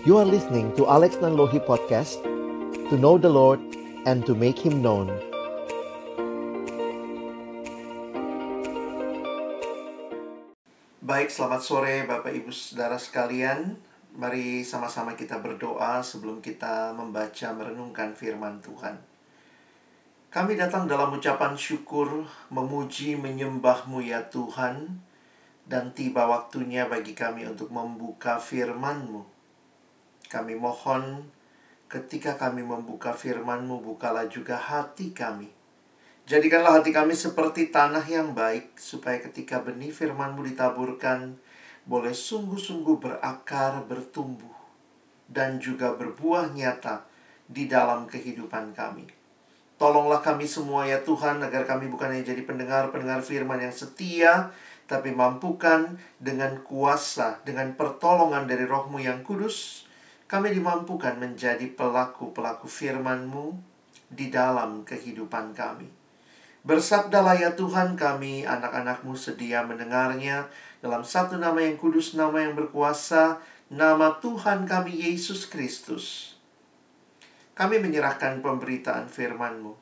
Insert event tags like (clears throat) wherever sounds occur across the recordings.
You are listening to Alex Nanlohi Podcast To know the Lord and to make Him known. Baik, selamat sore Bapak Ibu Saudara sekalian. Mari sama-sama kita berdoa sebelum kita membaca merenungkan firman Tuhan. Kami datang dalam ucapan syukur, memuji, menyembahmu ya Tuhan. Dan tiba waktunya bagi kami untuk membuka firman-Mu kami mohon ketika kami membuka firman-Mu, bukalah juga hati kami. Jadikanlah hati kami seperti tanah yang baik, supaya ketika benih firman-Mu ditaburkan, boleh sungguh-sungguh berakar, bertumbuh, dan juga berbuah nyata di dalam kehidupan kami. Tolonglah kami semua ya Tuhan, agar kami bukan hanya jadi pendengar-pendengar firman yang setia, tapi mampukan dengan kuasa, dengan pertolongan dari rohmu yang kudus, kami dimampukan menjadi pelaku-pelaku firman-Mu di dalam kehidupan kami. Bersabdalah ya Tuhan kami, anak-anak-Mu sedia mendengarnya dalam satu nama yang kudus, nama yang berkuasa, nama Tuhan kami Yesus Kristus. Kami menyerahkan pemberitaan firman-Mu.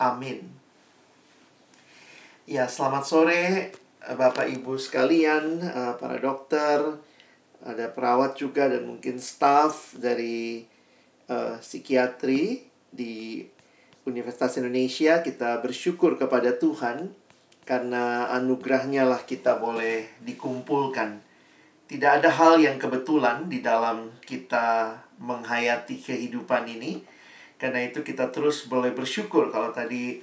Amin. Ya, selamat sore Bapak Ibu sekalian, eh, para dokter, ada perawat juga dan mungkin staff dari uh, psikiatri di Universitas Indonesia. Kita bersyukur kepada Tuhan karena anugerahnya lah kita boleh dikumpulkan. Tidak ada hal yang kebetulan di dalam kita menghayati kehidupan ini. Karena itu kita terus boleh bersyukur. Kalau tadi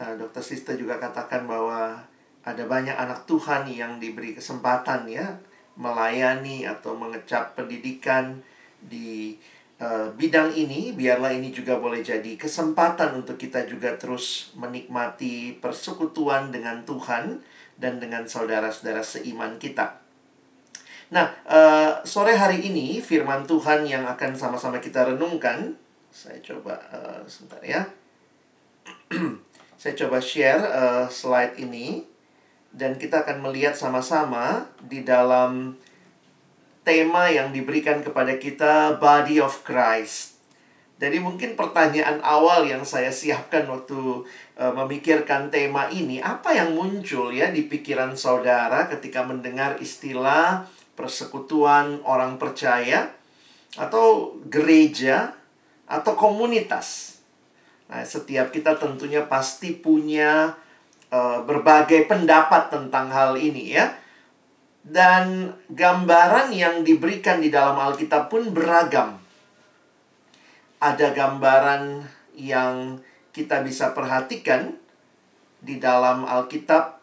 uh, Dokter Sista juga katakan bahwa ada banyak anak Tuhan yang diberi kesempatan ya melayani atau mengecap pendidikan di uh, bidang ini, biarlah ini juga boleh jadi kesempatan untuk kita juga terus menikmati persekutuan dengan Tuhan dan dengan saudara-saudara seiman kita. Nah, uh, sore hari ini firman Tuhan yang akan sama-sama kita renungkan, saya coba uh, sebentar ya. (clears throat) saya coba share uh, slide ini dan kita akan melihat sama-sama di dalam tema yang diberikan kepada kita Body of Christ. Jadi mungkin pertanyaan awal yang saya siapkan waktu uh, memikirkan tema ini, apa yang muncul ya di pikiran saudara ketika mendengar istilah persekutuan orang percaya atau gereja atau komunitas. Nah, setiap kita tentunya pasti punya uh, berbagai pendapat tentang hal ini ya. Dan gambaran yang diberikan di dalam Alkitab pun beragam. Ada gambaran yang kita bisa perhatikan di dalam Alkitab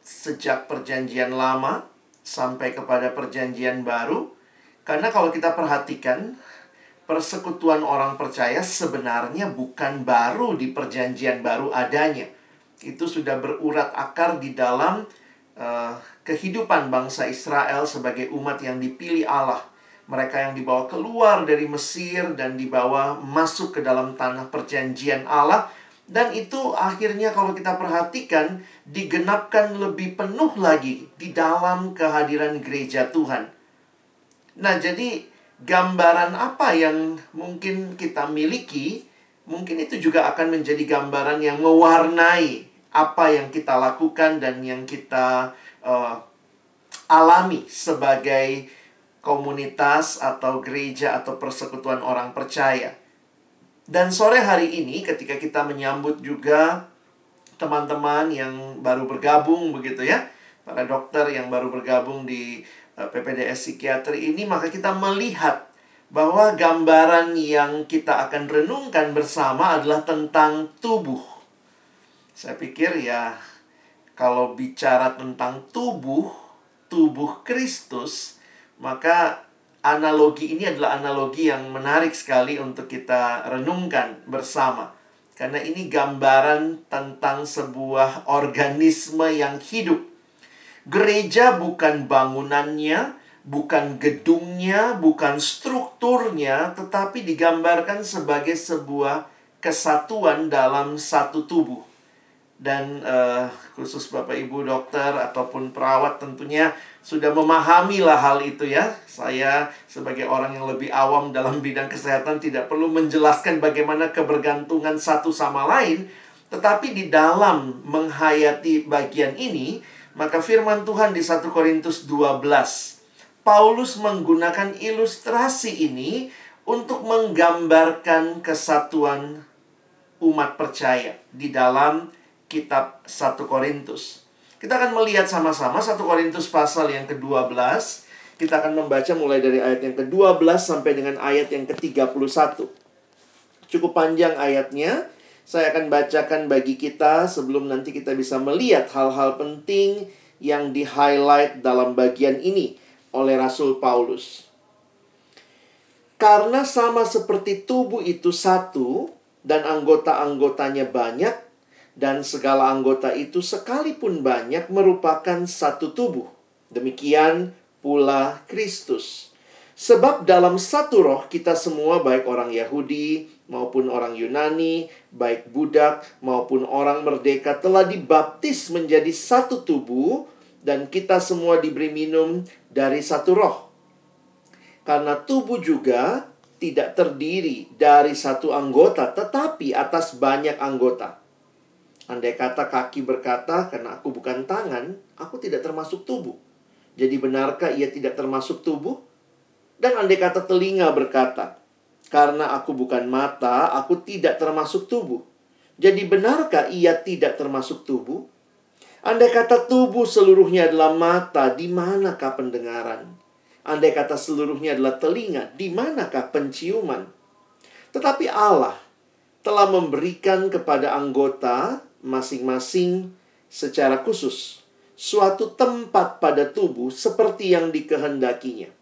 sejak Perjanjian Lama sampai kepada Perjanjian Baru. Karena kalau kita perhatikan, persekutuan orang percaya sebenarnya bukan baru di Perjanjian Baru adanya itu sudah berurat akar di dalam uh, kehidupan bangsa Israel sebagai umat yang dipilih Allah. Mereka yang dibawa keluar dari Mesir dan dibawa masuk ke dalam tanah perjanjian Allah. Dan itu akhirnya kalau kita perhatikan digenapkan lebih penuh lagi di dalam kehadiran gereja Tuhan. Nah, jadi gambaran apa yang mungkin kita miliki, mungkin itu juga akan menjadi gambaran yang mewarnai apa yang kita lakukan dan yang kita uh, alami sebagai komunitas atau gereja atau persekutuan orang percaya. Dan sore hari ini ketika kita menyambut juga teman-teman yang baru bergabung begitu ya, para dokter yang baru bergabung di uh, PPDS psikiatri ini maka kita melihat bahwa gambaran yang kita akan renungkan bersama adalah tentang tubuh saya pikir ya kalau bicara tentang tubuh, tubuh Kristus, maka analogi ini adalah analogi yang menarik sekali untuk kita renungkan bersama. Karena ini gambaran tentang sebuah organisme yang hidup. Gereja bukan bangunannya, bukan gedungnya, bukan strukturnya, tetapi digambarkan sebagai sebuah kesatuan dalam satu tubuh dan uh, khusus Bapak Ibu dokter ataupun perawat tentunya sudah memahami lah hal itu ya. Saya sebagai orang yang lebih awam dalam bidang kesehatan tidak perlu menjelaskan bagaimana kebergantungan satu sama lain, tetapi di dalam menghayati bagian ini, maka firman Tuhan di 1 Korintus 12 Paulus menggunakan ilustrasi ini untuk menggambarkan kesatuan umat percaya di dalam kitab 1 Korintus. Kita akan melihat sama-sama 1 Korintus pasal yang ke-12. Kita akan membaca mulai dari ayat yang ke-12 sampai dengan ayat yang ke-31. Cukup panjang ayatnya. Saya akan bacakan bagi kita sebelum nanti kita bisa melihat hal-hal penting yang di-highlight dalam bagian ini oleh Rasul Paulus. Karena sama seperti tubuh itu satu dan anggota-anggotanya banyak, dan segala anggota itu sekalipun banyak merupakan satu tubuh. Demikian pula Kristus. Sebab dalam satu roh kita semua baik orang Yahudi maupun orang Yunani, baik budak maupun orang merdeka telah dibaptis menjadi satu tubuh dan kita semua diberi minum dari satu roh. Karena tubuh juga tidak terdiri dari satu anggota tetapi atas banyak anggota. Andai kata kaki berkata, karena aku bukan tangan, aku tidak termasuk tubuh. Jadi benarkah ia tidak termasuk tubuh? Dan andai kata telinga berkata, karena aku bukan mata, aku tidak termasuk tubuh. Jadi benarkah ia tidak termasuk tubuh? Andai kata tubuh seluruhnya adalah mata, di manakah pendengaran? Andai kata seluruhnya adalah telinga, di manakah penciuman? Tetapi Allah telah memberikan kepada anggota masing-masing secara khusus suatu tempat pada tubuh seperti yang dikehendakinya.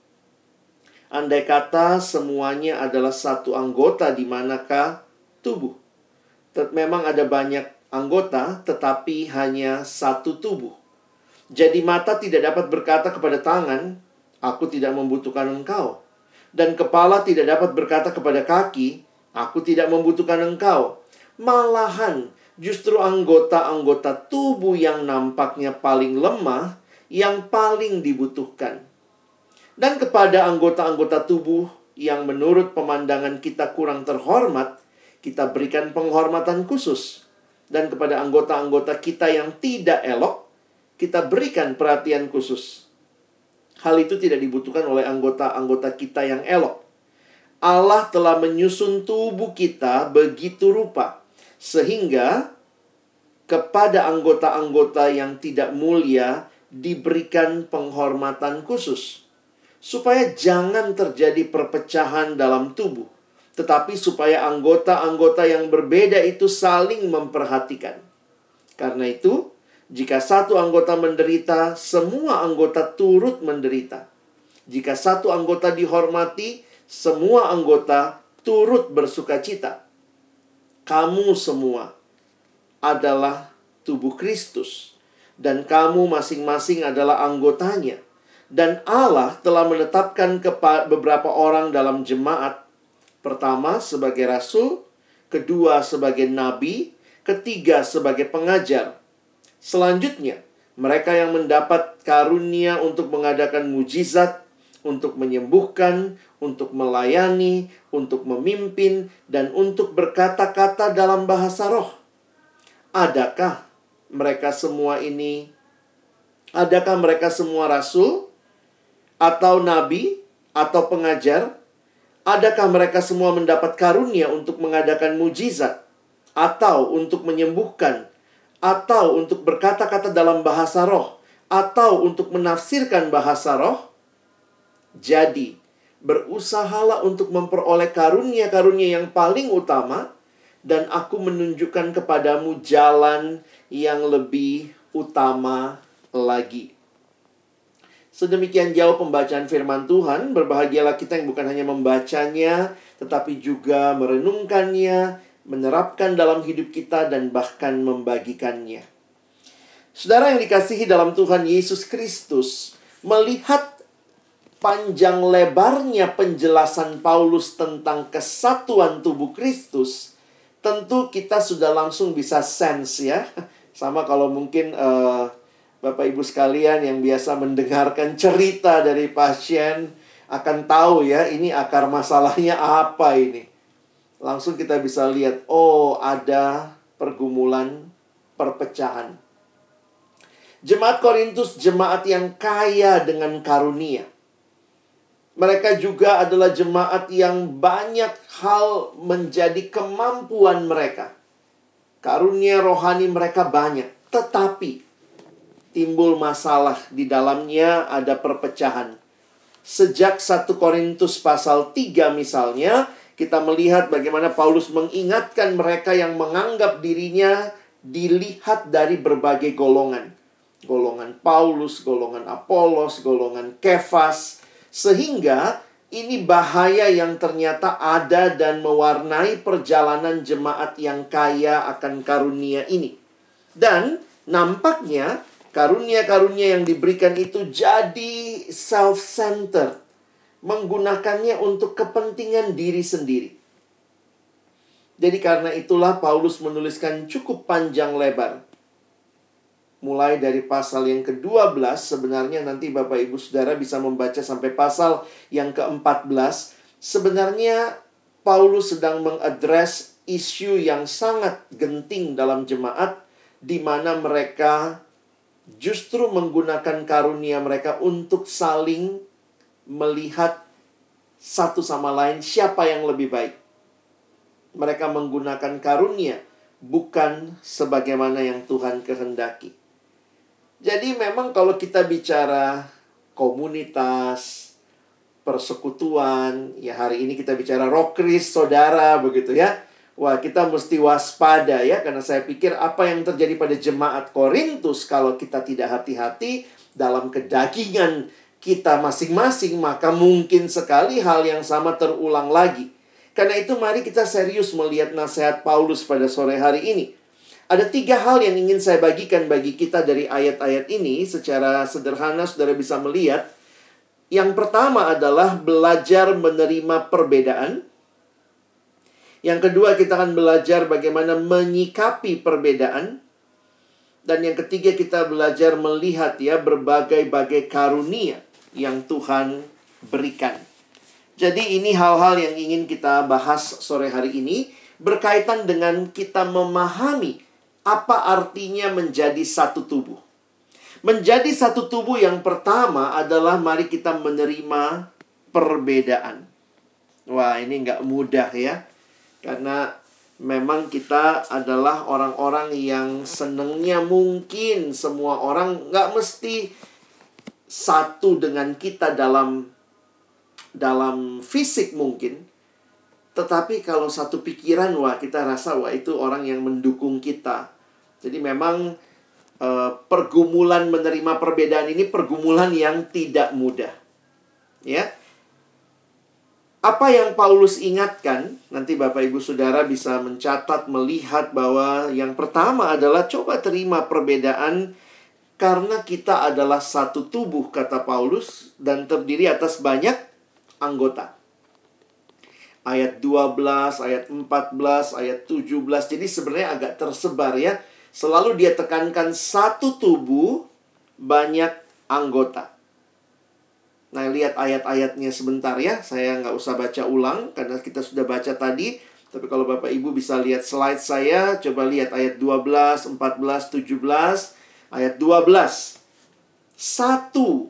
Andai kata semuanya adalah satu anggota di manakah tubuh. Memang ada banyak anggota tetapi hanya satu tubuh. Jadi mata tidak dapat berkata kepada tangan, aku tidak membutuhkan engkau. Dan kepala tidak dapat berkata kepada kaki, aku tidak membutuhkan engkau. Malahan justru anggota-anggota tubuh yang nampaknya paling lemah yang paling dibutuhkan. Dan kepada anggota-anggota tubuh yang menurut pemandangan kita kurang terhormat, kita berikan penghormatan khusus. Dan kepada anggota-anggota kita yang tidak elok, kita berikan perhatian khusus. Hal itu tidak dibutuhkan oleh anggota-anggota kita yang elok. Allah telah menyusun tubuh kita begitu rupa sehingga kepada anggota-anggota yang tidak mulia diberikan penghormatan khusus. Supaya jangan terjadi perpecahan dalam tubuh. Tetapi supaya anggota-anggota yang berbeda itu saling memperhatikan. Karena itu, jika satu anggota menderita, semua anggota turut menderita. Jika satu anggota dihormati, semua anggota turut bersuka cita kamu semua adalah tubuh Kristus dan kamu masing-masing adalah anggotanya. Dan Allah telah menetapkan beberapa orang dalam jemaat. Pertama sebagai rasul, kedua sebagai nabi, ketiga sebagai pengajar. Selanjutnya, mereka yang mendapat karunia untuk mengadakan mujizat, untuk menyembuhkan, untuk melayani, untuk memimpin, dan untuk berkata-kata dalam bahasa roh. Adakah mereka semua ini? Adakah mereka semua rasul atau nabi atau pengajar? Adakah mereka semua mendapat karunia untuk mengadakan mujizat atau untuk menyembuhkan atau untuk berkata-kata dalam bahasa roh atau untuk menafsirkan bahasa roh? Jadi, berusahalah untuk memperoleh karunia-karunia yang paling utama dan aku menunjukkan kepadamu jalan yang lebih utama lagi. Sedemikian jauh pembacaan firman Tuhan, berbahagialah kita yang bukan hanya membacanya, tetapi juga merenungkannya, menerapkan dalam hidup kita, dan bahkan membagikannya. Saudara yang dikasihi dalam Tuhan Yesus Kristus, melihat panjang lebarnya penjelasan Paulus tentang kesatuan tubuh Kristus, tentu kita sudah langsung bisa sense ya. (laughs) Sama kalau mungkin uh, Bapak Ibu sekalian yang biasa mendengarkan cerita dari pasien akan tahu ya ini akar masalahnya apa ini. Langsung kita bisa lihat, oh ada pergumulan perpecahan. Jemaat Korintus jemaat yang kaya dengan karunia. Mereka juga adalah jemaat yang banyak hal menjadi kemampuan mereka. Karunia rohani mereka banyak, tetapi timbul masalah di dalamnya ada perpecahan. Sejak 1 Korintus pasal 3 misalnya, kita melihat bagaimana Paulus mengingatkan mereka yang menganggap dirinya dilihat dari berbagai golongan. Golongan Paulus, golongan Apolos, golongan Kefas, sehingga ini bahaya yang ternyata ada dan mewarnai perjalanan jemaat yang kaya akan karunia ini. Dan nampaknya karunia-karunia yang diberikan itu jadi self-centered. Menggunakannya untuk kepentingan diri sendiri. Jadi karena itulah Paulus menuliskan cukup panjang lebar mulai dari pasal yang ke-12 sebenarnya nanti Bapak Ibu Saudara bisa membaca sampai pasal yang ke-14 sebenarnya Paulus sedang mengadres isu yang sangat genting dalam jemaat di mana mereka justru menggunakan karunia mereka untuk saling melihat satu sama lain siapa yang lebih baik. Mereka menggunakan karunia bukan sebagaimana yang Tuhan kehendaki. Jadi memang kalau kita bicara komunitas, persekutuan, ya hari ini kita bicara rokris, saudara, begitu ya. Wah, kita mesti waspada ya, karena saya pikir apa yang terjadi pada jemaat Korintus kalau kita tidak hati-hati dalam kedagingan kita masing-masing, maka mungkin sekali hal yang sama terulang lagi. Karena itu mari kita serius melihat nasihat Paulus pada sore hari ini. Ada tiga hal yang ingin saya bagikan bagi kita dari ayat-ayat ini secara sederhana saudara bisa melihat. Yang pertama adalah belajar menerima perbedaan. Yang kedua kita akan belajar bagaimana menyikapi perbedaan. Dan yang ketiga kita belajar melihat ya berbagai-bagai karunia yang Tuhan berikan. Jadi ini hal-hal yang ingin kita bahas sore hari ini berkaitan dengan kita memahami apa artinya menjadi satu tubuh? Menjadi satu tubuh yang pertama adalah mari kita menerima perbedaan. Wah, ini nggak mudah ya. Karena memang kita adalah orang-orang yang senengnya mungkin semua orang nggak mesti satu dengan kita dalam dalam fisik mungkin. Tetapi kalau satu pikiran, wah kita rasa wah itu orang yang mendukung kita. Jadi memang uh, pergumulan menerima perbedaan ini pergumulan yang tidak mudah. Ya. Apa yang Paulus ingatkan, nanti Bapak Ibu Saudara bisa mencatat melihat bahwa yang pertama adalah coba terima perbedaan karena kita adalah satu tubuh kata Paulus dan terdiri atas banyak anggota. Ayat 12, ayat 14, ayat 17. Jadi sebenarnya agak tersebar ya Selalu dia tekankan satu tubuh banyak anggota. Nah, lihat ayat-ayatnya sebentar ya. Saya nggak usah baca ulang karena kita sudah baca tadi. Tapi kalau Bapak Ibu bisa lihat slide saya, coba lihat ayat 12, 14, 17, ayat 12. Satu.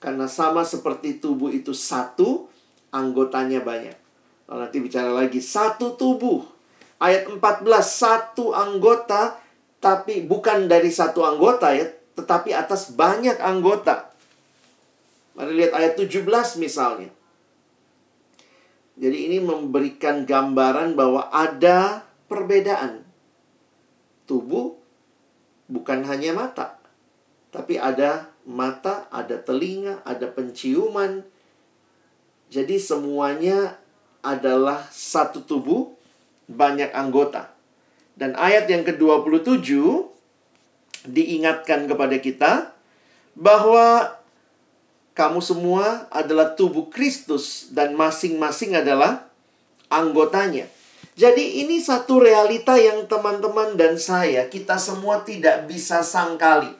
Karena sama seperti tubuh itu satu, anggotanya banyak. Lalu nanti bicara lagi, satu tubuh. Ayat 14, satu anggota tapi bukan dari satu anggota ya, tetapi atas banyak anggota. Mari lihat ayat 17 misalnya. Jadi ini memberikan gambaran bahwa ada perbedaan. Tubuh bukan hanya mata, tapi ada mata, ada telinga, ada penciuman. Jadi semuanya adalah satu tubuh, banyak anggota. Dan ayat yang ke-27 diingatkan kepada kita bahwa kamu semua adalah tubuh Kristus dan masing-masing adalah anggotanya. Jadi ini satu realita yang teman-teman dan saya kita semua tidak bisa sangkali.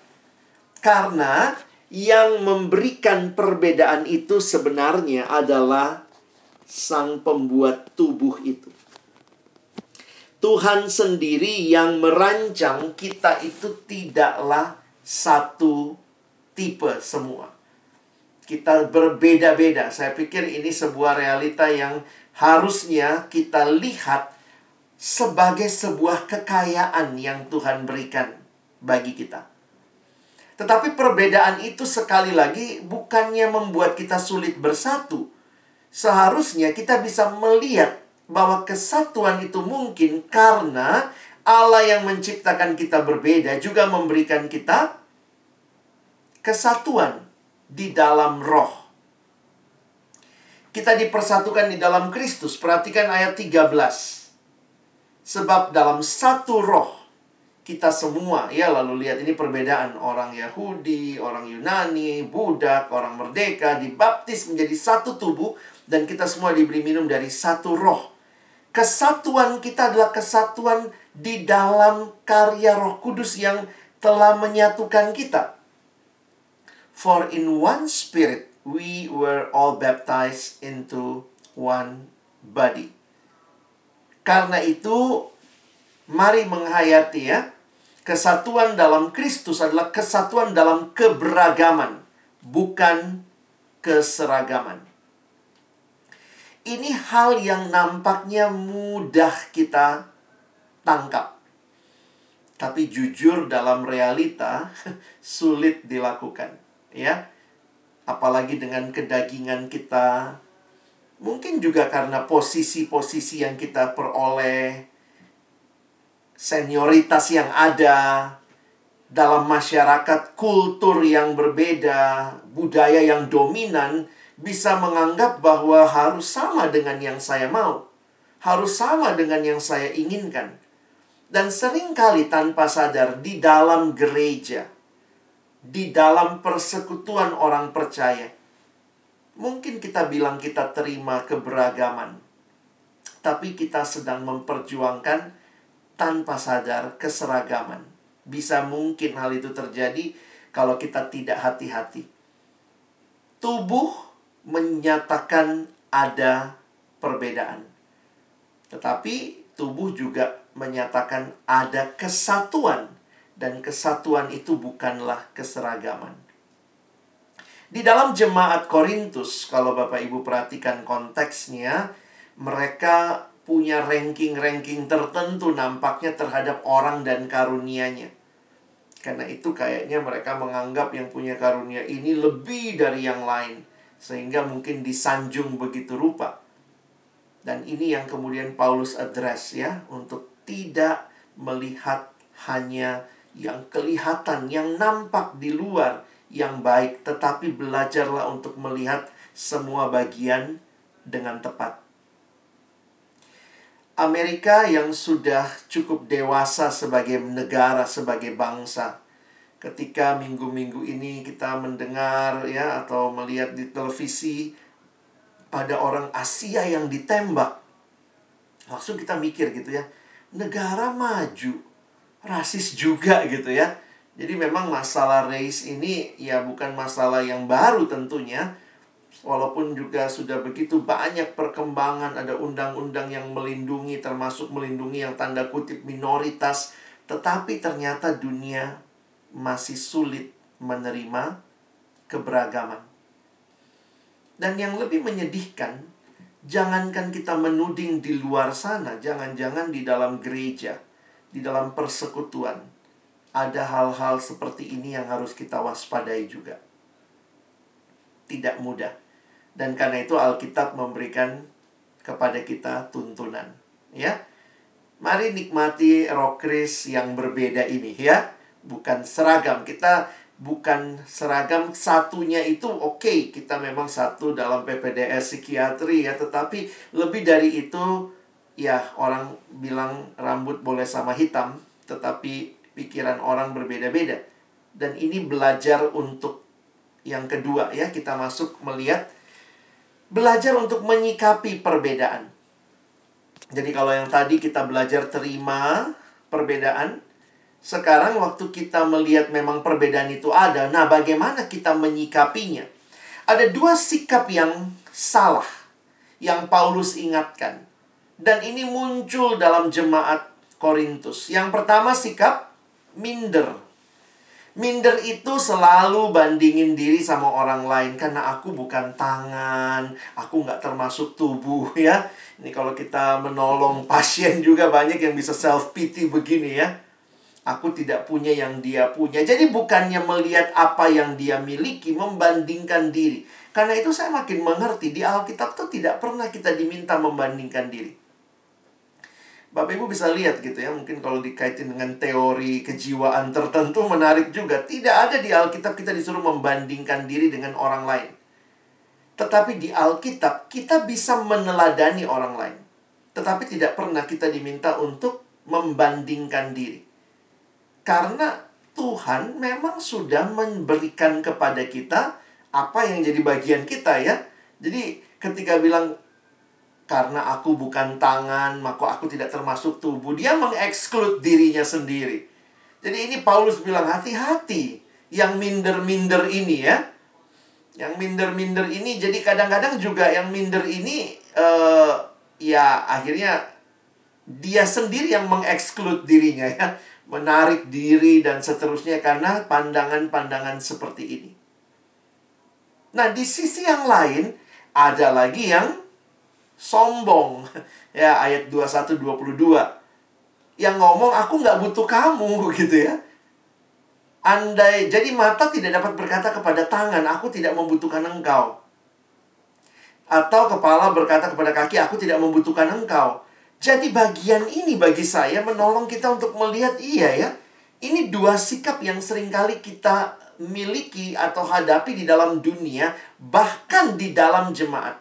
Karena yang memberikan perbedaan itu sebenarnya adalah sang pembuat tubuh itu. Tuhan sendiri yang merancang kita itu tidaklah satu tipe semua. Kita berbeda-beda. Saya pikir ini sebuah realita yang harusnya kita lihat sebagai sebuah kekayaan yang Tuhan berikan bagi kita. Tetapi perbedaan itu sekali lagi bukannya membuat kita sulit bersatu. Seharusnya kita bisa melihat bahwa kesatuan itu mungkin karena Allah yang menciptakan kita berbeda juga memberikan kita kesatuan di dalam roh. Kita dipersatukan di dalam Kristus. Perhatikan ayat 13. Sebab dalam satu roh kita semua ya lalu lihat ini perbedaan orang Yahudi, orang Yunani, budak, orang merdeka dibaptis menjadi satu tubuh dan kita semua diberi minum dari satu roh. Kesatuan kita adalah kesatuan di dalam karya Roh Kudus yang telah menyatukan kita. For in one spirit we were all baptized into one body. Karena itu mari menghayati ya Kesatuan dalam Kristus adalah kesatuan dalam keberagaman, bukan keseragaman. Ini hal yang nampaknya mudah kita tangkap. Tapi jujur dalam realita (laughs) sulit dilakukan, ya. Apalagi dengan kedagingan kita. Mungkin juga karena posisi-posisi yang kita peroleh, senioritas yang ada dalam masyarakat, kultur yang berbeda, budaya yang dominan bisa menganggap bahwa harus sama dengan yang saya mau, harus sama dengan yang saya inginkan. Dan sering kali tanpa sadar di dalam gereja, di dalam persekutuan orang percaya, mungkin kita bilang kita terima keberagaman, tapi kita sedang memperjuangkan tanpa sadar keseragaman. Bisa mungkin hal itu terjadi kalau kita tidak hati-hati. Tubuh menyatakan ada perbedaan. Tetapi tubuh juga menyatakan ada kesatuan dan kesatuan itu bukanlah keseragaman. Di dalam jemaat Korintus, kalau Bapak Ibu perhatikan konteksnya, mereka punya ranking-ranking tertentu nampaknya terhadap orang dan karunianya. Karena itu kayaknya mereka menganggap yang punya karunia ini lebih dari yang lain. Sehingga mungkin disanjung begitu rupa. Dan ini yang kemudian Paulus address ya. Untuk tidak melihat hanya yang kelihatan, yang nampak di luar yang baik. Tetapi belajarlah untuk melihat semua bagian dengan tepat. Amerika yang sudah cukup dewasa sebagai negara, sebagai bangsa. Ketika minggu-minggu ini kita mendengar ya atau melihat di televisi ada orang Asia yang ditembak. Langsung kita mikir gitu ya, negara maju, rasis juga gitu ya. Jadi memang masalah race ini ya bukan masalah yang baru tentunya, Walaupun juga sudah begitu banyak perkembangan, ada undang-undang yang melindungi, termasuk melindungi yang tanda kutip minoritas, tetapi ternyata dunia masih sulit menerima keberagaman. Dan yang lebih menyedihkan, jangankan kita menuding di luar sana, jangan-jangan di dalam gereja, di dalam persekutuan, ada hal-hal seperti ini yang harus kita waspadai juga. Tidak mudah dan karena itu Alkitab memberikan kepada kita tuntunan, ya. Mari nikmati roh kris yang berbeda ini ya. Bukan seragam. Kita bukan seragam satunya itu oke okay. kita memang satu dalam PPDS psikiatri ya tetapi lebih dari itu ya orang bilang rambut boleh sama hitam tetapi pikiran orang berbeda-beda dan ini belajar untuk yang kedua ya kita masuk melihat belajar untuk menyikapi perbedaan. Jadi kalau yang tadi kita belajar terima perbedaan, sekarang waktu kita melihat memang perbedaan itu ada, nah bagaimana kita menyikapinya? Ada dua sikap yang salah yang Paulus ingatkan. Dan ini muncul dalam jemaat Korintus. Yang pertama sikap minder. Minder itu selalu bandingin diri sama orang lain karena aku bukan tangan, aku nggak termasuk tubuh ya. Ini kalau kita menolong pasien juga banyak yang bisa self pity begini ya. Aku tidak punya yang dia punya. Jadi bukannya melihat apa yang dia miliki, membandingkan diri. Karena itu saya makin mengerti di Alkitab tuh tidak pernah kita diminta membandingkan diri. Bapak Ibu bisa lihat gitu ya, mungkin kalau dikaitin dengan teori kejiwaan tertentu menarik juga. Tidak ada di Alkitab kita disuruh membandingkan diri dengan orang lain. Tetapi di Alkitab kita bisa meneladani orang lain. Tetapi tidak pernah kita diminta untuk membandingkan diri. Karena Tuhan memang sudah memberikan kepada kita apa yang jadi bagian kita ya. Jadi ketika bilang karena aku bukan tangan, maka aku tidak termasuk tubuh. Dia mengeksklud dirinya sendiri. Jadi ini Paulus bilang hati-hati yang minder-minder ini ya. Yang minder-minder ini jadi kadang-kadang juga yang minder ini uh, ya akhirnya dia sendiri yang mengeksklud dirinya ya, menarik diri dan seterusnya karena pandangan-pandangan seperti ini. Nah, di sisi yang lain ada lagi yang sombong. (laughs) Ya, ayat 21 22. Yang ngomong aku nggak butuh kamu (laughs) gitu ya. Andai jadi mata tidak dapat berkata kepada tangan, aku tidak membutuhkan engkau. Atau kepala berkata kepada kaki, aku tidak membutuhkan engkau. Jadi bagian ini bagi saya menolong kita untuk melihat iya ya. Ini dua sikap yang sering kali kita miliki atau hadapi di dalam dunia, bahkan di dalam jemaat.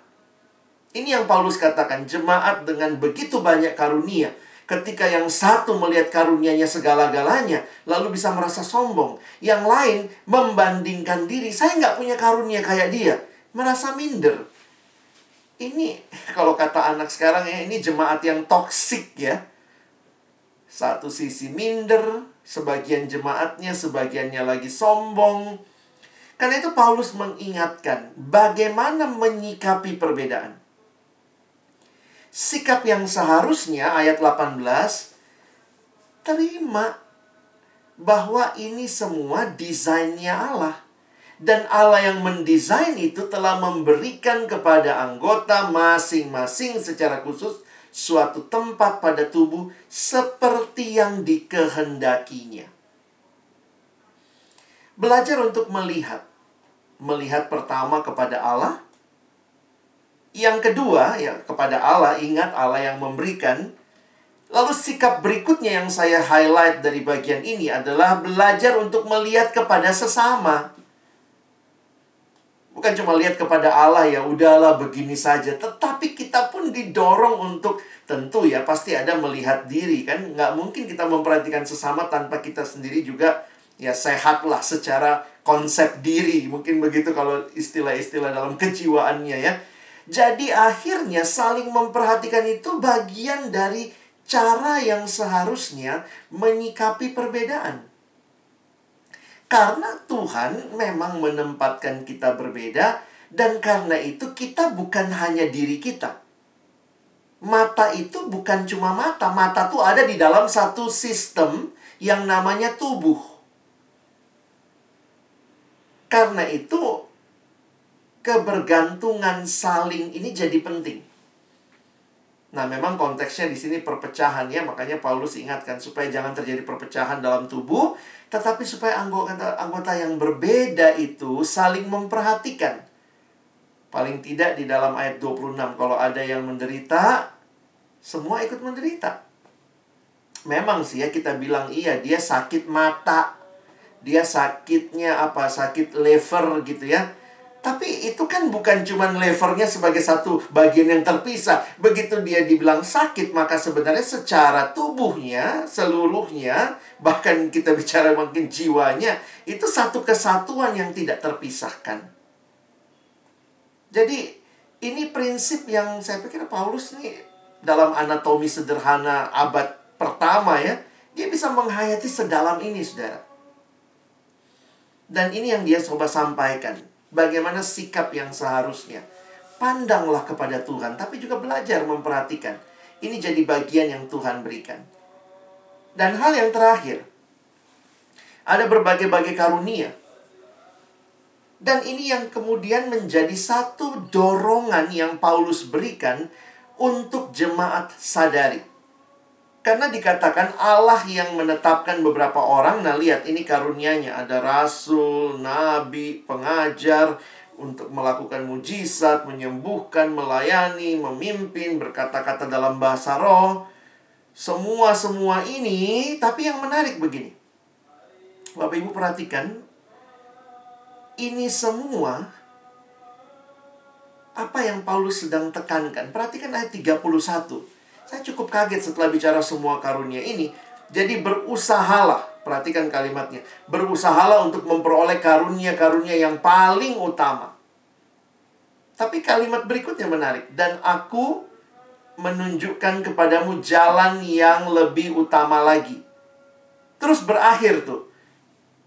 Ini yang Paulus katakan, jemaat dengan begitu banyak karunia. Ketika yang satu melihat karunianya segala-galanya, lalu bisa merasa sombong. Yang lain membandingkan diri, saya nggak punya karunia kayak dia. Merasa minder. Ini kalau kata anak sekarang ya, ini jemaat yang toksik ya. Satu sisi minder, sebagian jemaatnya, sebagiannya lagi sombong. Karena itu Paulus mengingatkan bagaimana menyikapi perbedaan sikap yang seharusnya ayat 18 terima bahwa ini semua desainnya Allah. Dan Allah yang mendesain itu telah memberikan kepada anggota masing-masing secara khusus suatu tempat pada tubuh seperti yang dikehendakinya. Belajar untuk melihat. Melihat pertama kepada Allah, yang kedua, ya kepada Allah, ingat Allah yang memberikan. Lalu sikap berikutnya yang saya highlight dari bagian ini adalah belajar untuk melihat kepada sesama. Bukan cuma lihat kepada Allah ya udahlah begini saja, tetapi kita pun didorong untuk tentu ya pasti ada melihat diri kan? Nggak mungkin kita memperhatikan sesama tanpa kita sendiri juga ya sehatlah secara konsep diri. Mungkin begitu kalau istilah-istilah dalam kejiwaannya ya. Jadi akhirnya saling memperhatikan itu bagian dari cara yang seharusnya menyikapi perbedaan. Karena Tuhan memang menempatkan kita berbeda dan karena itu kita bukan hanya diri kita. Mata itu bukan cuma mata, mata itu ada di dalam satu sistem yang namanya tubuh. Karena itu kebergantungan saling ini jadi penting. Nah, memang konteksnya di sini perpecahan ya, makanya Paulus ingatkan supaya jangan terjadi perpecahan dalam tubuh, tetapi supaya anggota anggota yang berbeda itu saling memperhatikan. Paling tidak di dalam ayat 26 kalau ada yang menderita, semua ikut menderita. Memang sih ya kita bilang iya dia sakit mata. Dia sakitnya apa? Sakit lever gitu ya tapi itu kan bukan cuma levernya sebagai satu bagian yang terpisah. Begitu dia dibilang sakit, maka sebenarnya secara tubuhnya, seluruhnya, bahkan kita bicara mungkin jiwanya, itu satu kesatuan yang tidak terpisahkan. Jadi, ini prinsip yang saya pikir Paulus nih dalam anatomi sederhana abad pertama ya, dia bisa menghayati sedalam ini, saudara. Dan ini yang dia coba sampaikan. Bagaimana sikap yang seharusnya. Pandanglah kepada Tuhan, tapi juga belajar memperhatikan. Ini jadi bagian yang Tuhan berikan. Dan hal yang terakhir, ada berbagai-bagai karunia. Dan ini yang kemudian menjadi satu dorongan yang Paulus berikan untuk jemaat sadari. Karena dikatakan Allah yang menetapkan beberapa orang. Nah, lihat ini karunianya. Ada rasul, nabi, pengajar untuk melakukan mujizat, menyembuhkan, melayani, memimpin, berkata-kata dalam bahasa roh. Semua-semua ini, tapi yang menarik begini. Bapak Ibu perhatikan, ini semua apa yang Paulus sedang tekankan. Perhatikan ayat 31. Saya cukup kaget setelah bicara semua karunia ini. Jadi berusahalah, perhatikan kalimatnya. Berusahalah untuk memperoleh karunia-karunia yang paling utama. Tapi kalimat berikutnya menarik. Dan aku menunjukkan kepadamu jalan yang lebih utama lagi. Terus berakhir tuh.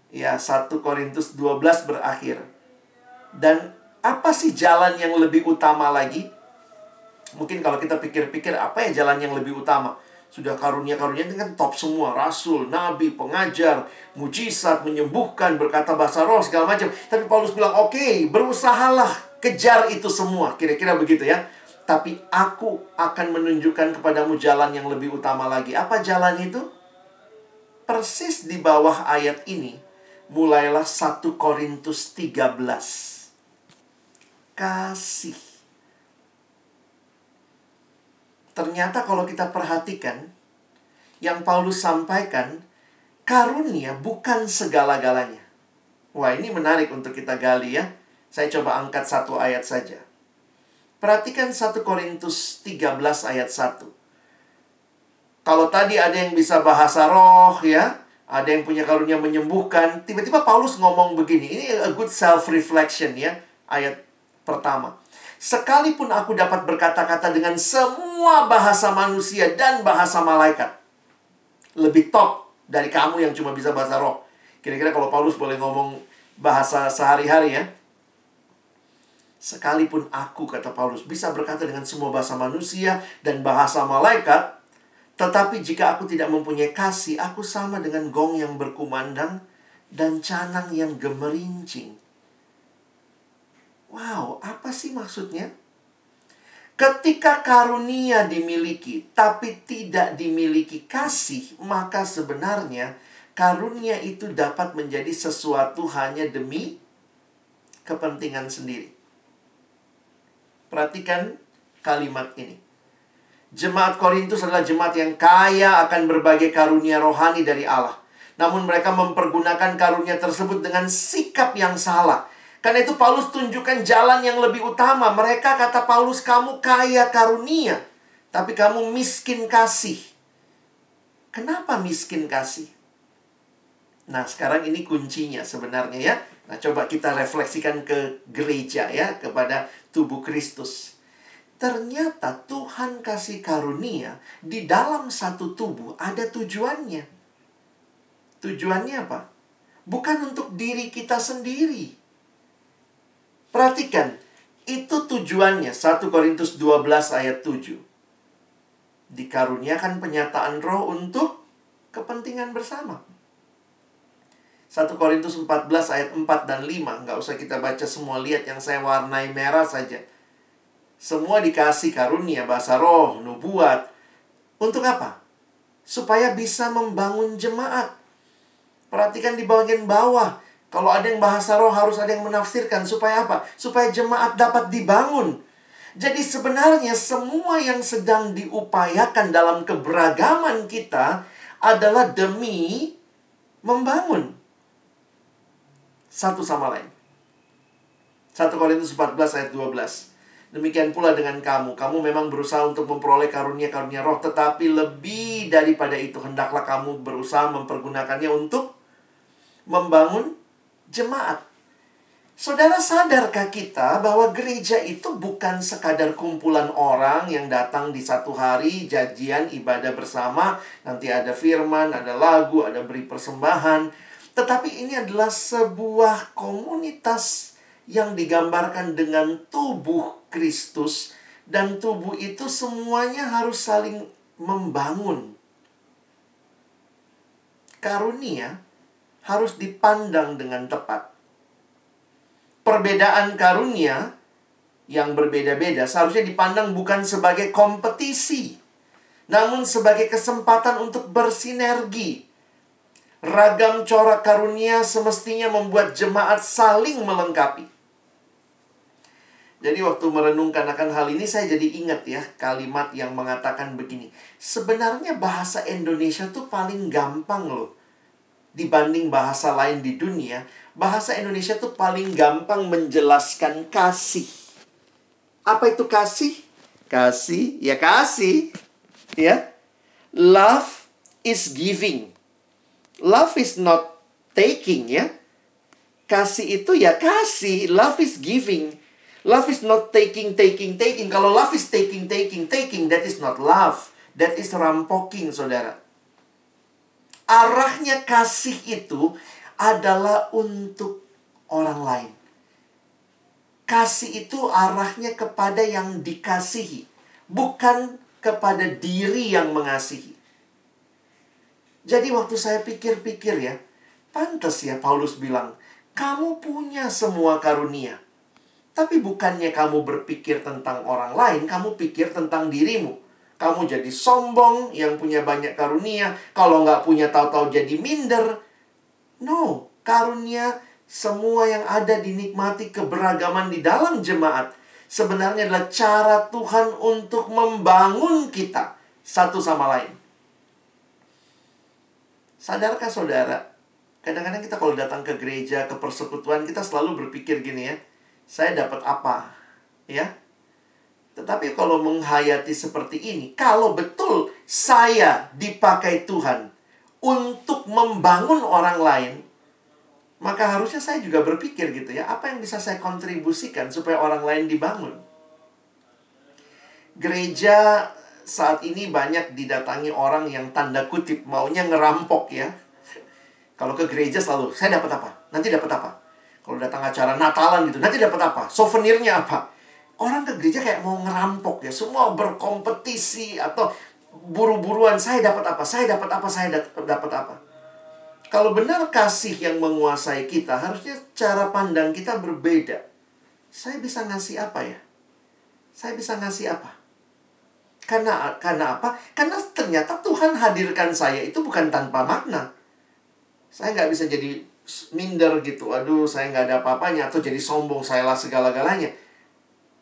Ya, 1 Korintus 12 berakhir. Dan apa sih jalan yang lebih utama lagi? Mungkin kalau kita pikir-pikir apa ya jalan yang lebih utama? Sudah karunia-karunia ini kan top semua. Rasul, nabi, pengajar, mujizat, menyembuhkan, berkata bahasa roh, segala macam. Tapi Paulus bilang, oke, okay, berusahalah kejar itu semua. Kira-kira begitu ya. Tapi aku akan menunjukkan kepadamu jalan yang lebih utama lagi. Apa jalan itu? Persis di bawah ayat ini, mulailah 1 Korintus 13. Kasih. Ternyata kalau kita perhatikan, yang Paulus sampaikan, karunia bukan segala-galanya. Wah, ini menarik untuk kita gali ya. Saya coba angkat satu ayat saja. Perhatikan 1 Korintus 13 ayat 1. Kalau tadi ada yang bisa bahasa roh ya, ada yang punya karunia menyembuhkan. Tiba-tiba Paulus ngomong begini. Ini a good self-reflection ya. Ayat pertama. Sekalipun aku dapat berkata-kata dengan semua bahasa manusia dan bahasa malaikat. Lebih top dari kamu yang cuma bisa bahasa roh. Kira-kira kalau Paulus boleh ngomong bahasa sehari-hari ya. Sekalipun aku, kata Paulus, bisa berkata dengan semua bahasa manusia dan bahasa malaikat, tetapi jika aku tidak mempunyai kasih, aku sama dengan gong yang berkumandang dan canang yang gemerincing. Wow, apa sih maksudnya? Ketika karunia dimiliki, tapi tidak dimiliki kasih, maka sebenarnya karunia itu dapat menjadi sesuatu hanya demi kepentingan sendiri. Perhatikan kalimat ini. Jemaat Korintus adalah jemaat yang kaya akan berbagai karunia rohani dari Allah. Namun mereka mempergunakan karunia tersebut dengan sikap yang salah. Karena itu Paulus tunjukkan jalan yang lebih utama. Mereka kata Paulus, kamu kaya karunia. Tapi kamu miskin kasih. Kenapa miskin kasih? Nah sekarang ini kuncinya sebenarnya ya. Nah coba kita refleksikan ke gereja ya. Kepada tubuh Kristus. Ternyata Tuhan kasih karunia di dalam satu tubuh ada tujuannya. Tujuannya apa? Bukan untuk diri kita sendiri. Perhatikan, itu tujuannya 1 Korintus 12 ayat 7. Dikaruniakan penyataan roh untuk kepentingan bersama. 1 Korintus 14 ayat 4 dan 5. Nggak usah kita baca semua, lihat yang saya warnai merah saja semua dikasih karunia, bahasa roh, nubuat. Untuk apa? Supaya bisa membangun jemaat. Perhatikan di bagian bawah. Kalau ada yang bahasa roh harus ada yang menafsirkan. Supaya apa? Supaya jemaat dapat dibangun. Jadi sebenarnya semua yang sedang diupayakan dalam keberagaman kita adalah demi membangun satu sama lain. 1 Korintus 14 ayat 12. Demikian pula dengan kamu. Kamu memang berusaha untuk memperoleh karunia-karunia roh. Tetapi lebih daripada itu, hendaklah kamu berusaha mempergunakannya untuk membangun jemaat. Saudara sadarkah kita bahwa gereja itu bukan sekadar kumpulan orang yang datang di satu hari jajian ibadah bersama, nanti ada firman, ada lagu, ada beri persembahan, tetapi ini adalah sebuah komunitas yang digambarkan dengan tubuh Kristus dan tubuh itu semuanya harus saling membangun. Karunia harus dipandang dengan tepat perbedaan karunia yang berbeda-beda seharusnya dipandang bukan sebagai kompetisi, namun sebagai kesempatan untuk bersinergi. Ragam corak karunia semestinya membuat jemaat saling melengkapi. Jadi waktu merenungkan akan hal ini saya jadi ingat ya kalimat yang mengatakan begini. Sebenarnya bahasa Indonesia tuh paling gampang loh dibanding bahasa lain di dunia bahasa Indonesia tuh paling gampang menjelaskan kasih. Apa itu kasih? Kasih, ya kasih. Ya. Love is giving. Love is not taking ya. Kasih itu ya kasih, love is giving. Love is not taking, taking, taking. Kalau love is taking, taking, taking, that is not love. That is rampoking, saudara. Arahnya kasih itu adalah untuk orang lain. Kasih itu arahnya kepada yang dikasihi, bukan kepada diri yang mengasihi. Jadi waktu saya pikir-pikir ya, pantas ya Paulus bilang, kamu punya semua karunia. Tapi bukannya kamu berpikir tentang orang lain, kamu pikir tentang dirimu. Kamu jadi sombong yang punya banyak karunia. Kalau nggak punya tahu-tahu jadi minder. No, karunia semua yang ada dinikmati keberagaman di dalam jemaat sebenarnya adalah cara Tuhan untuk membangun kita satu sama lain. Sadarkah saudara? Kadang-kadang kita kalau datang ke gereja, ke persekutuan, kita selalu berpikir gini ya, saya dapat apa? Ya, tetapi kalau menghayati seperti ini, kalau betul saya dipakai Tuhan untuk membangun orang lain, maka harusnya saya juga berpikir gitu ya, apa yang bisa saya kontribusikan supaya orang lain dibangun. Gereja saat ini banyak didatangi orang yang tanda kutip maunya ngerampok ya. Kalau ke gereja selalu, saya dapat apa? Nanti dapat apa? Kalau datang acara Natalan gitu, nanti dapat apa? Souvenirnya apa? Orang ke gereja kayak mau ngerampok ya, semua berkompetisi atau buru-buruan saya dapat apa? Saya dapat apa? Saya dapat apa? Kalau benar kasih yang menguasai kita harusnya cara pandang kita berbeda. Saya bisa ngasih apa ya? Saya bisa ngasih apa? Karena karena apa? Karena ternyata Tuhan hadirkan saya itu bukan tanpa makna. Saya nggak bisa jadi minder gitu. Aduh saya nggak ada apa-apanya atau jadi sombong saya lah segala-galanya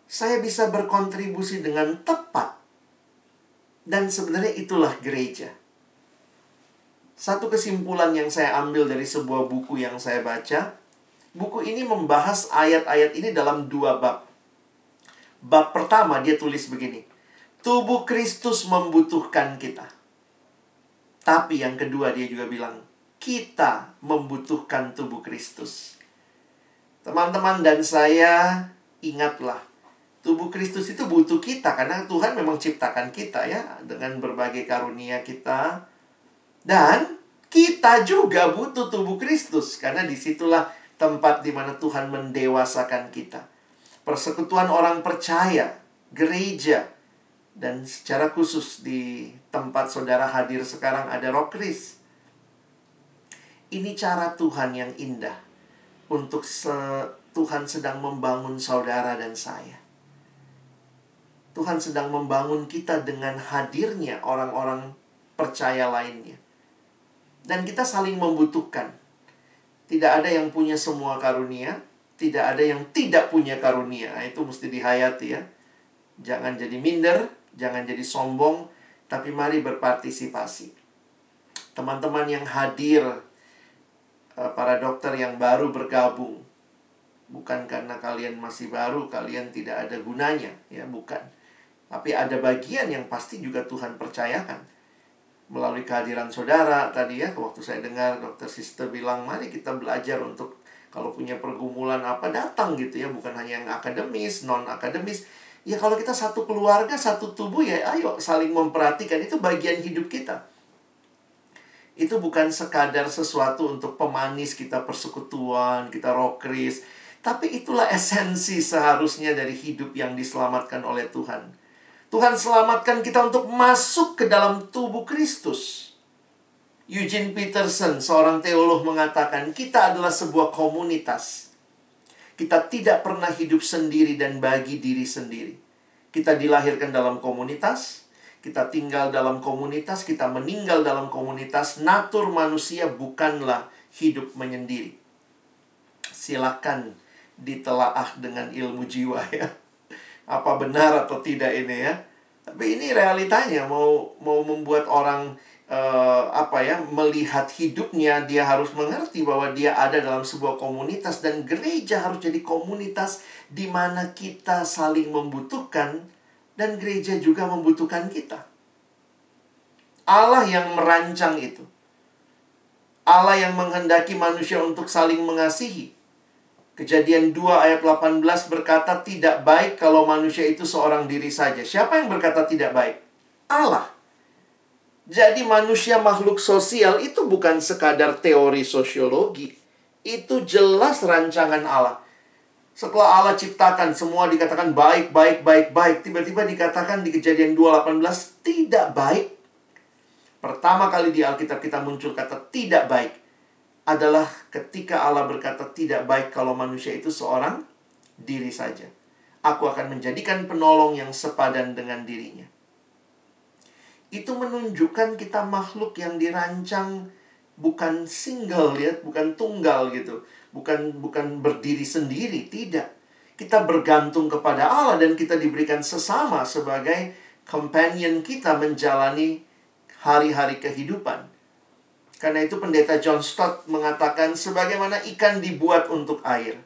saya bisa berkontribusi dengan tepat dan sebenarnya itulah gereja. Satu kesimpulan yang saya ambil dari sebuah buku yang saya baca, buku ini membahas ayat-ayat ini dalam dua bab. Bab pertama dia tulis begini, tubuh Kristus membutuhkan kita. Tapi yang kedua dia juga bilang, kita membutuhkan tubuh Kristus. Teman-teman dan saya, ingatlah, tubuh Kristus itu butuh kita karena Tuhan memang ciptakan kita ya dengan berbagai karunia kita. Dan kita juga butuh tubuh Kristus karena di situlah tempat di mana Tuhan mendewasakan kita. Persekutuan orang percaya gereja dan secara khusus di tempat saudara hadir sekarang ada Rokris ini cara Tuhan yang indah untuk se Tuhan sedang membangun saudara dan saya Tuhan sedang membangun kita dengan hadirnya orang-orang percaya lainnya. Dan kita saling membutuhkan. Tidak ada yang punya semua karunia, tidak ada yang tidak punya karunia. Nah, itu mesti dihayati ya. Jangan jadi minder, jangan jadi sombong, tapi mari berpartisipasi. Teman-teman yang hadir, eh, para dokter yang baru bergabung, bukan karena kalian masih baru, kalian tidak ada gunanya, ya bukan tapi ada bagian yang pasti juga Tuhan percayakan. Melalui kehadiran saudara tadi ya, waktu saya dengar dokter sister bilang, mari kita belajar untuk Kalau punya pergumulan apa datang gitu ya, bukan hanya yang akademis, non akademis. Ya kalau kita satu keluarga, satu tubuh ya ayo saling memperhatikan itu bagian hidup kita. Itu bukan sekadar sesuatu untuk pemanis kita persekutuan, kita rokris. Tapi itulah esensi seharusnya dari hidup yang diselamatkan oleh Tuhan. Tuhan selamatkan kita untuk masuk ke dalam tubuh Kristus. Eugene Peterson, seorang teolog mengatakan, kita adalah sebuah komunitas. Kita tidak pernah hidup sendiri dan bagi diri sendiri. Kita dilahirkan dalam komunitas, kita tinggal dalam komunitas, kita meninggal dalam komunitas. Natur manusia bukanlah hidup menyendiri. Silakan ditelaah dengan ilmu jiwa ya. Apa benar atau tidak ini ya? Tapi ini realitanya mau mau membuat orang uh, apa ya melihat hidupnya dia harus mengerti bahwa dia ada dalam sebuah komunitas dan gereja harus jadi komunitas di mana kita saling membutuhkan dan gereja juga membutuhkan kita. Allah yang merancang itu. Allah yang menghendaki manusia untuk saling mengasihi. Kejadian 2 ayat 18 berkata tidak baik kalau manusia itu seorang diri saja. Siapa yang berkata tidak baik? Allah. Jadi manusia makhluk sosial itu bukan sekadar teori sosiologi. Itu jelas rancangan Allah. Setelah Allah ciptakan semua dikatakan baik, baik, baik, baik. Tiba-tiba dikatakan di kejadian 2.18 tidak baik. Pertama kali di Alkitab kita muncul kata tidak baik. Adalah ketika Allah berkata tidak baik kalau manusia itu seorang diri saja. Aku akan menjadikan penolong yang sepadan dengan dirinya itu menunjukkan kita makhluk yang dirancang bukan single ya, bukan tunggal gitu. Bukan bukan berdiri sendiri, tidak. Kita bergantung kepada Allah dan kita diberikan sesama sebagai companion kita menjalani hari-hari kehidupan. Karena itu pendeta John Stott mengatakan sebagaimana ikan dibuat untuk air.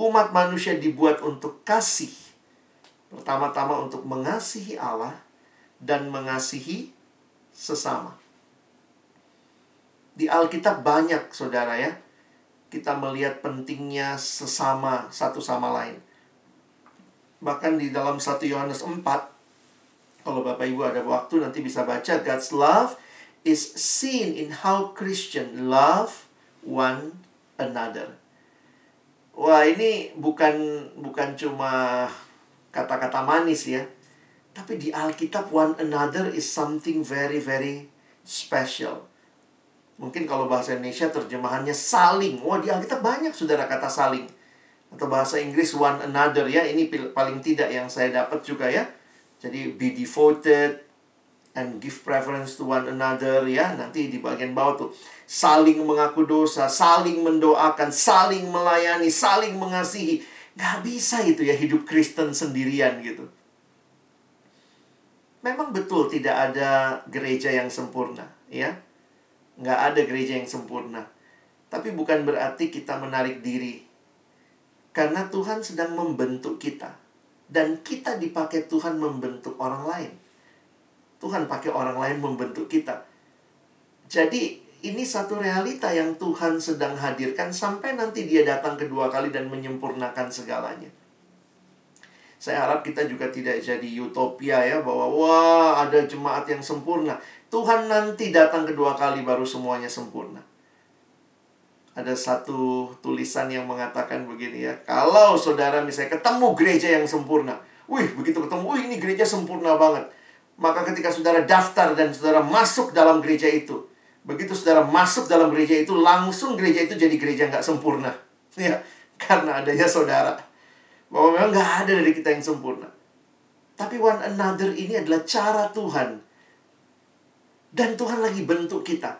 Umat manusia dibuat untuk kasih. Pertama-tama untuk mengasihi Allah dan mengasihi sesama. Di Alkitab banyak, saudara ya, kita melihat pentingnya sesama satu sama lain. Bahkan di dalam 1 Yohanes 4, kalau Bapak Ibu ada waktu nanti bisa baca, God's love is seen in how Christian love one another. Wah, ini bukan bukan cuma kata-kata manis ya. Tapi di Alkitab one another is something very very special. Mungkin kalau bahasa Indonesia terjemahannya saling. Wah, di Alkitab banyak saudara kata saling. Atau bahasa Inggris one another ya. Ini paling tidak yang saya dapat juga ya. Jadi be devoted and give preference to one another ya. Nanti di bagian bawah tuh saling mengaku dosa, saling mendoakan, saling melayani, saling mengasihi. Gak bisa itu ya hidup Kristen sendirian gitu. Memang betul tidak ada gereja yang sempurna, ya. Nggak ada gereja yang sempurna. Tapi bukan berarti kita menarik diri. Karena Tuhan sedang membentuk kita. Dan kita dipakai Tuhan membentuk orang lain. Tuhan pakai orang lain membentuk kita. Jadi ini satu realita yang Tuhan sedang hadirkan sampai nanti dia datang kedua kali dan menyempurnakan segalanya. Saya harap kita juga tidak jadi utopia ya bahwa wah ada jemaat yang sempurna. Tuhan nanti datang kedua kali baru semuanya sempurna. Ada satu tulisan yang mengatakan begini ya, kalau saudara misalnya ketemu gereja yang sempurna, wih begitu ketemu, wih ini gereja sempurna banget. Maka ketika saudara daftar dan saudara masuk dalam gereja itu, begitu saudara masuk dalam gereja itu, langsung gereja itu jadi gereja nggak sempurna. (laughs) Ya, karena adanya saudara. Bahwa memang nggak ada dari kita yang sempurna. Tapi one another ini adalah cara Tuhan. Dan Tuhan lagi bentuk kita.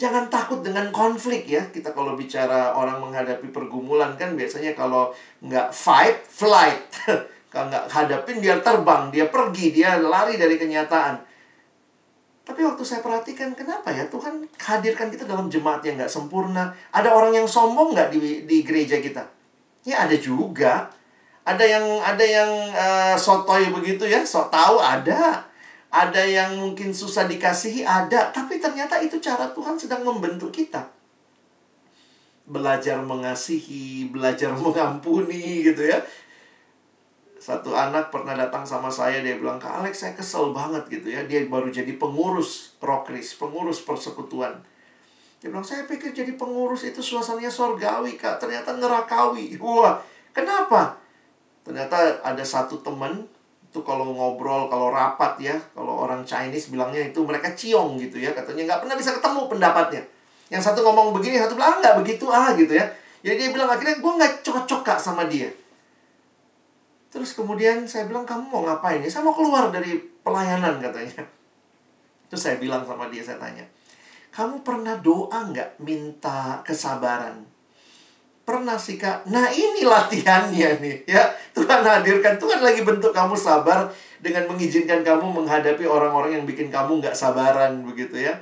Jangan takut dengan konflik ya. Kita kalau bicara orang menghadapi pergumulan kan biasanya kalau nggak fight, flight. (laughs) kalau nggak hadapin dia terbang, dia pergi, dia lari dari kenyataan. Tapi waktu saya perhatikan kenapa ya Tuhan hadirkan kita dalam jemaat yang nggak sempurna. Ada orang yang sombong nggak di, di gereja kita? Ya ada juga. Ada yang ada yang uh, sotoy begitu ya, sok tahu ada. Ada yang mungkin susah dikasihi ada, tapi ternyata itu cara Tuhan sedang membentuk kita. belajar mengasihi, belajar (laughs) mengampuni gitu ya. Satu anak pernah datang sama saya, dia bilang, Kak Alex saya kesel banget gitu ya. Dia baru jadi pengurus rokris, pengurus persekutuan. Dia bilang, saya pikir jadi pengurus itu suasananya sorgawi, Kak. Ternyata nerakawi. (laughs) Wah, kenapa? Ternyata ada satu teman, itu kalau ngobrol, kalau rapat ya, kalau orang Chinese bilangnya itu mereka ciong gitu ya. Katanya nggak pernah bisa ketemu pendapatnya. Yang satu ngomong begini, satu bilang, nggak begitu ah gitu ya. Jadi dia bilang, akhirnya gue nggak cocok kak sama dia. Terus kemudian saya bilang, kamu mau ngapain ya? Saya mau keluar dari pelayanan katanya. Terus saya bilang sama dia, saya tanya, kamu pernah doa nggak minta kesabaran? Pernah sih kak. Nah ini latihannya nih ya. Tuhan hadirkan. Tuhan lagi bentuk kamu sabar dengan mengizinkan kamu menghadapi orang-orang yang bikin kamu nggak sabaran begitu ya.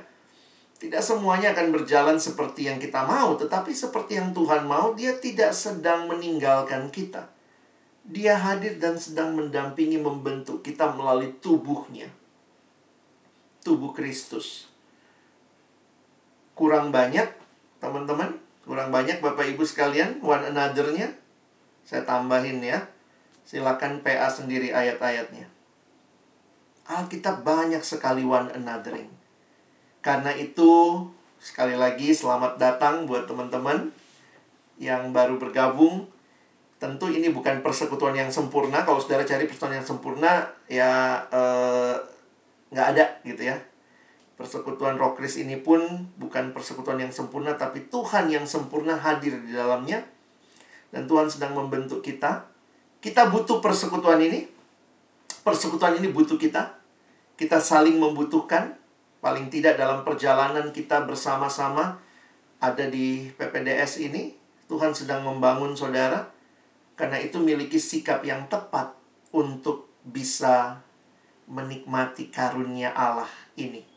Tidak semuanya akan berjalan seperti yang kita mau, tetapi seperti yang Tuhan mau, Dia tidak sedang meninggalkan kita. Dia hadir dan sedang mendampingi membentuk kita melalui tubuhnya. Tubuh Kristus kurang banyak, teman-teman. Kurang banyak Bapak Ibu sekalian, one another-nya. Saya tambahin ya. Silakan PA sendiri ayat-ayatnya. Alkitab banyak sekali one anothering. Karena itu, sekali lagi selamat datang buat teman-teman yang baru bergabung. Tentu ini bukan persekutuan yang sempurna. Kalau saudara cari persekutuan yang sempurna, ya eh, nggak ada gitu ya. Persekutuan Rokris ini pun bukan persekutuan yang sempurna, tapi Tuhan yang sempurna hadir di dalamnya. Dan Tuhan sedang membentuk kita. Kita butuh persekutuan ini. Persekutuan ini butuh kita. Kita saling membutuhkan. Paling tidak dalam perjalanan kita bersama-sama ada di PPDS ini. Tuhan sedang membangun saudara. Karena itu miliki sikap yang tepat untuk bisa menikmati karunia Allah ini.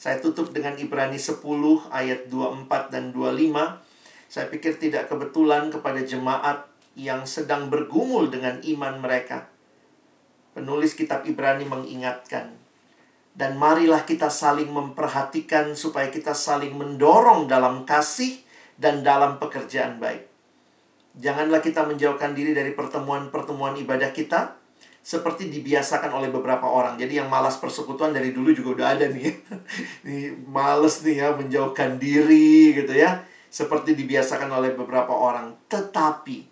Saya tutup dengan Ibrani 10 ayat 24 dan 25. Saya pikir tidak kebetulan kepada jemaat yang sedang bergumul dengan iman mereka. Penulis kitab Ibrani mengingatkan. Dan marilah kita saling memperhatikan supaya kita saling mendorong dalam kasih dan dalam pekerjaan baik. Janganlah kita menjauhkan diri dari pertemuan-pertemuan ibadah kita, seperti dibiasakan oleh beberapa orang. Jadi yang malas persekutuan dari dulu juga udah ada nih. (laughs) nih males nih ya menjauhkan diri gitu ya. Seperti dibiasakan oleh beberapa orang. Tetapi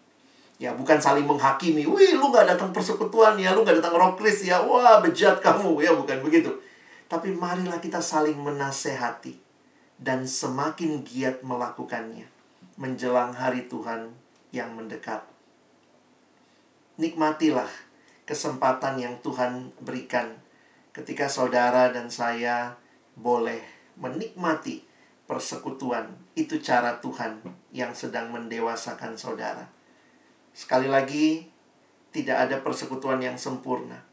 ya bukan saling menghakimi. Wih, lu gak datang persekutuan ya, lu gak datang rokris ya. Wah, bejat kamu ya, bukan begitu. Tapi marilah kita saling menasehati dan semakin giat melakukannya menjelang hari Tuhan yang mendekat. Nikmatilah kesempatan yang Tuhan berikan ketika saudara dan saya boleh menikmati persekutuan. Itu cara Tuhan yang sedang mendewasakan saudara. Sekali lagi, tidak ada persekutuan yang sempurna.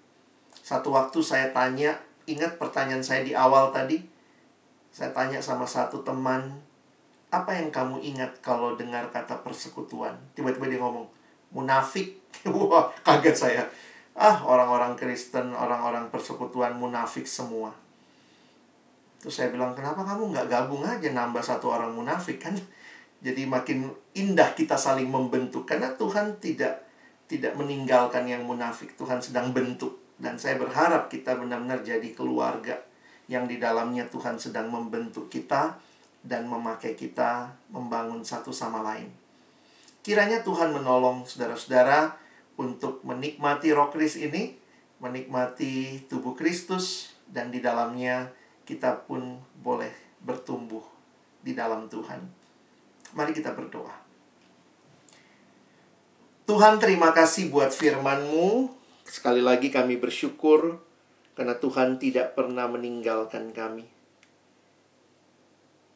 Satu waktu saya tanya, ingat pertanyaan saya di awal tadi? Saya tanya sama satu teman, apa yang kamu ingat kalau dengar kata persekutuan? Tiba-tiba dia ngomong, munafik. (laughs) Wah, kaget saya ah orang-orang Kristen, orang-orang persekutuan munafik semua. Terus saya bilang, kenapa kamu nggak gabung aja nambah satu orang munafik kan? (laughs) Jadi makin indah kita saling membentuk karena Tuhan tidak tidak meninggalkan yang munafik. Tuhan sedang bentuk dan saya berharap kita benar-benar jadi keluarga yang di dalamnya Tuhan sedang membentuk kita dan memakai kita membangun satu sama lain. Kiranya Tuhan menolong saudara-saudara untuk menikmati roh kris ini, menikmati tubuh Kristus, dan di dalamnya kita pun boleh bertumbuh di dalam Tuhan. Mari kita berdoa. Tuhan terima kasih buat firman-Mu. Sekali lagi kami bersyukur karena Tuhan tidak pernah meninggalkan kami.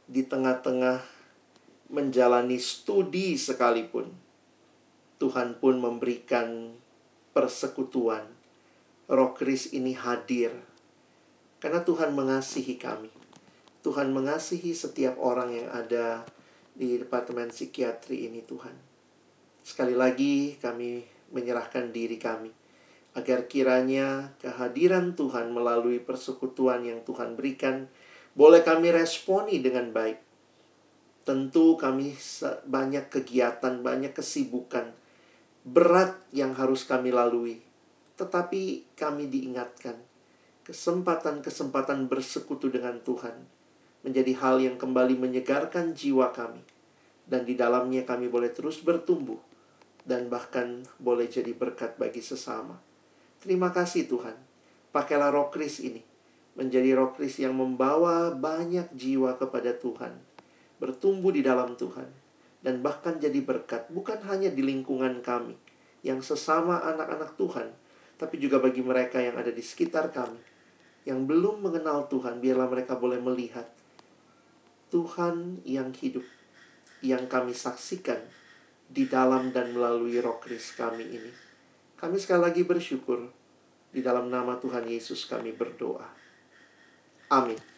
Di tengah-tengah menjalani studi sekalipun, Tuhan pun memberikan persekutuan. Roh Kris ini hadir karena Tuhan mengasihi kami. Tuhan mengasihi setiap orang yang ada di departemen psikiatri ini Tuhan. Sekali lagi kami menyerahkan diri kami agar kiranya kehadiran Tuhan melalui persekutuan yang Tuhan berikan boleh kami responi dengan baik. Tentu kami banyak kegiatan, banyak kesibukan, berat yang harus kami lalui. Tetapi kami diingatkan, kesempatan-kesempatan bersekutu dengan Tuhan menjadi hal yang kembali menyegarkan jiwa kami. Dan di dalamnya kami boleh terus bertumbuh dan bahkan boleh jadi berkat bagi sesama. Terima kasih Tuhan. Pakailah roh kris ini menjadi roh kris yang membawa banyak jiwa kepada Tuhan bertumbuh di dalam Tuhan, dan bahkan jadi berkat bukan hanya di lingkungan kami yang sesama anak-anak Tuhan, tapi juga bagi mereka yang ada di sekitar kami yang belum mengenal Tuhan, biarlah mereka boleh melihat Tuhan yang hidup yang kami saksikan di dalam dan melalui roh kris kami ini. Kami sekali lagi bersyukur di dalam nama Tuhan Yesus kami berdoa. Amin.